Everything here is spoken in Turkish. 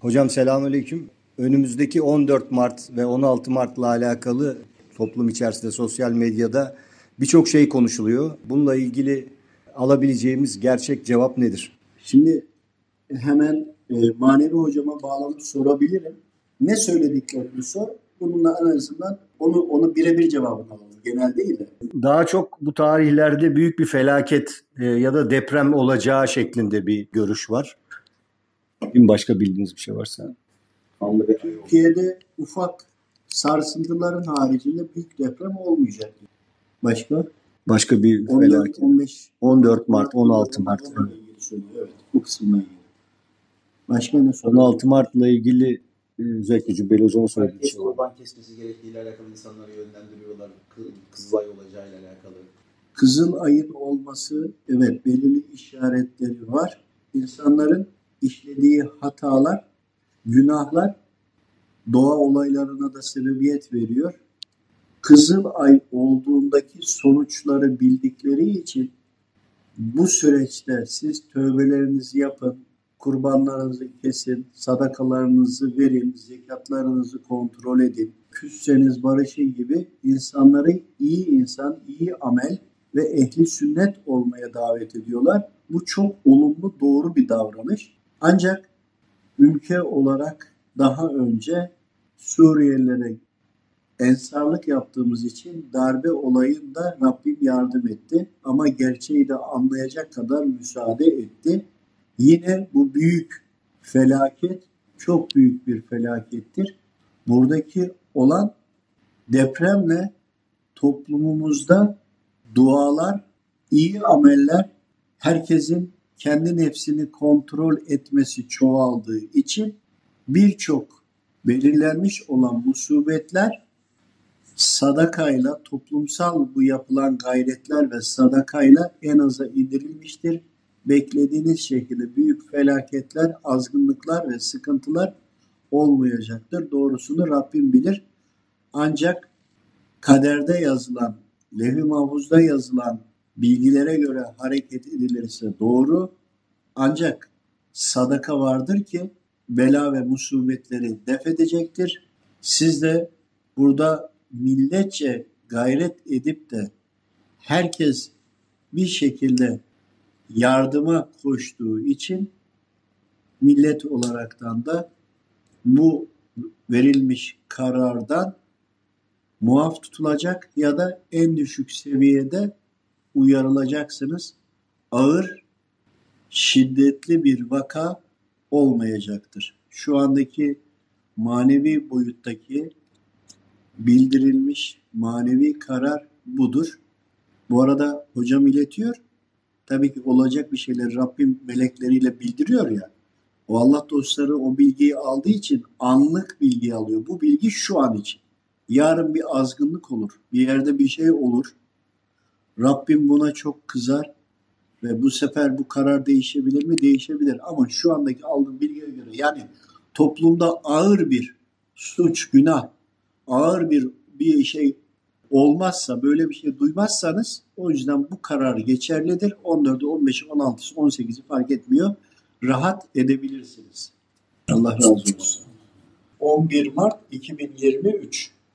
Hocam selamünaleyküm. Önümüzdeki 14 Mart ve 16 Mart'la alakalı toplum içerisinde sosyal medyada birçok şey konuşuluyor. Bununla ilgili alabileceğimiz gerçek cevap nedir? Şimdi hemen e, manevi hocama bağlanıp sorabilirim. Ne söylediklerini sor. Bununla en azından onu onu birebir cevabını alalım. Genel değil de. Daha çok bu tarihlerde büyük bir felaket e, ya da deprem olacağı şeklinde bir görüş var. Bir başka bildiğiniz bir şey varsa. Türkiye'de ufak sarsıntıların haricinde büyük deprem olmayacak. Başka? Başka bir 14, felaket. 15 14 Mart, 16 Mart. Evet, bu kısımla ilgili. Başka ne soru? 16 Mart'la ilgili e, özellikle Cübbeli Hocam'ın söylediği şey var. kurban kesmesi gerektiğiyle alakalı insanları yönlendiriyorlar. Kı- Kızılay olacağıyla alakalı. Kızıl ayın olması evet belirli işaretleri var. İnsanların işlediği hatalar, günahlar doğa olaylarına da sebebiyet veriyor. Kızıl ay olduğundaki sonuçları bildikleri için bu süreçte siz tövbelerinizi yapın, kurbanlarınızı kesin, sadakalarınızı verin, zekatlarınızı kontrol edin, küsseniz barışın gibi insanları iyi insan, iyi amel ve ehli sünnet olmaya davet ediyorlar. Bu çok olumlu, doğru bir davranış. Ancak ülke olarak daha önce Suriyelilere ensarlık yaptığımız için darbe olayında Rabbim yardım etti. Ama gerçeği de anlayacak kadar müsaade etti. Yine bu büyük felaket çok büyük bir felakettir. Buradaki olan depremle toplumumuzda dualar, iyi ameller, herkesin kendi nefsini kontrol etmesi çoğaldığı için birçok belirlenmiş olan musibetler sadakayla, toplumsal bu yapılan gayretler ve sadakayla en aza indirilmiştir. Beklediğiniz şekilde büyük felaketler, azgınlıklar ve sıkıntılar olmayacaktır. Doğrusunu Rabbim bilir. Ancak kaderde yazılan, levh-i mahfuzda yazılan bilgilere göre hareket edilirse doğru. Ancak sadaka vardır ki bela ve musibetleri def edecektir. Siz de burada milletçe gayret edip de herkes bir şekilde yardıma koştuğu için millet olaraktan da bu verilmiş karardan muaf tutulacak ya da en düşük seviyede uyarılacaksınız. Ağır, şiddetli bir vaka olmayacaktır. Şu andaki manevi boyuttaki bildirilmiş manevi karar budur. Bu arada hocam iletiyor. Tabii ki olacak bir şeyler Rabbim melekleriyle bildiriyor ya. O Allah dostları o bilgiyi aldığı için anlık bilgi alıyor. Bu bilgi şu an için. Yarın bir azgınlık olur. Bir yerde bir şey olur. Rabbim buna çok kızar ve bu sefer bu karar değişebilir mi? Değişebilir. Ama şu andaki aldığım bilgiye göre yani toplumda ağır bir suç, günah, ağır bir bir şey olmazsa, böyle bir şey duymazsanız o yüzden bu karar geçerlidir. 14'ü, 15'i, 16'sı, 18'i fark etmiyor. Rahat edebilirsiniz. Allah razı olsun. 11 Mart 2023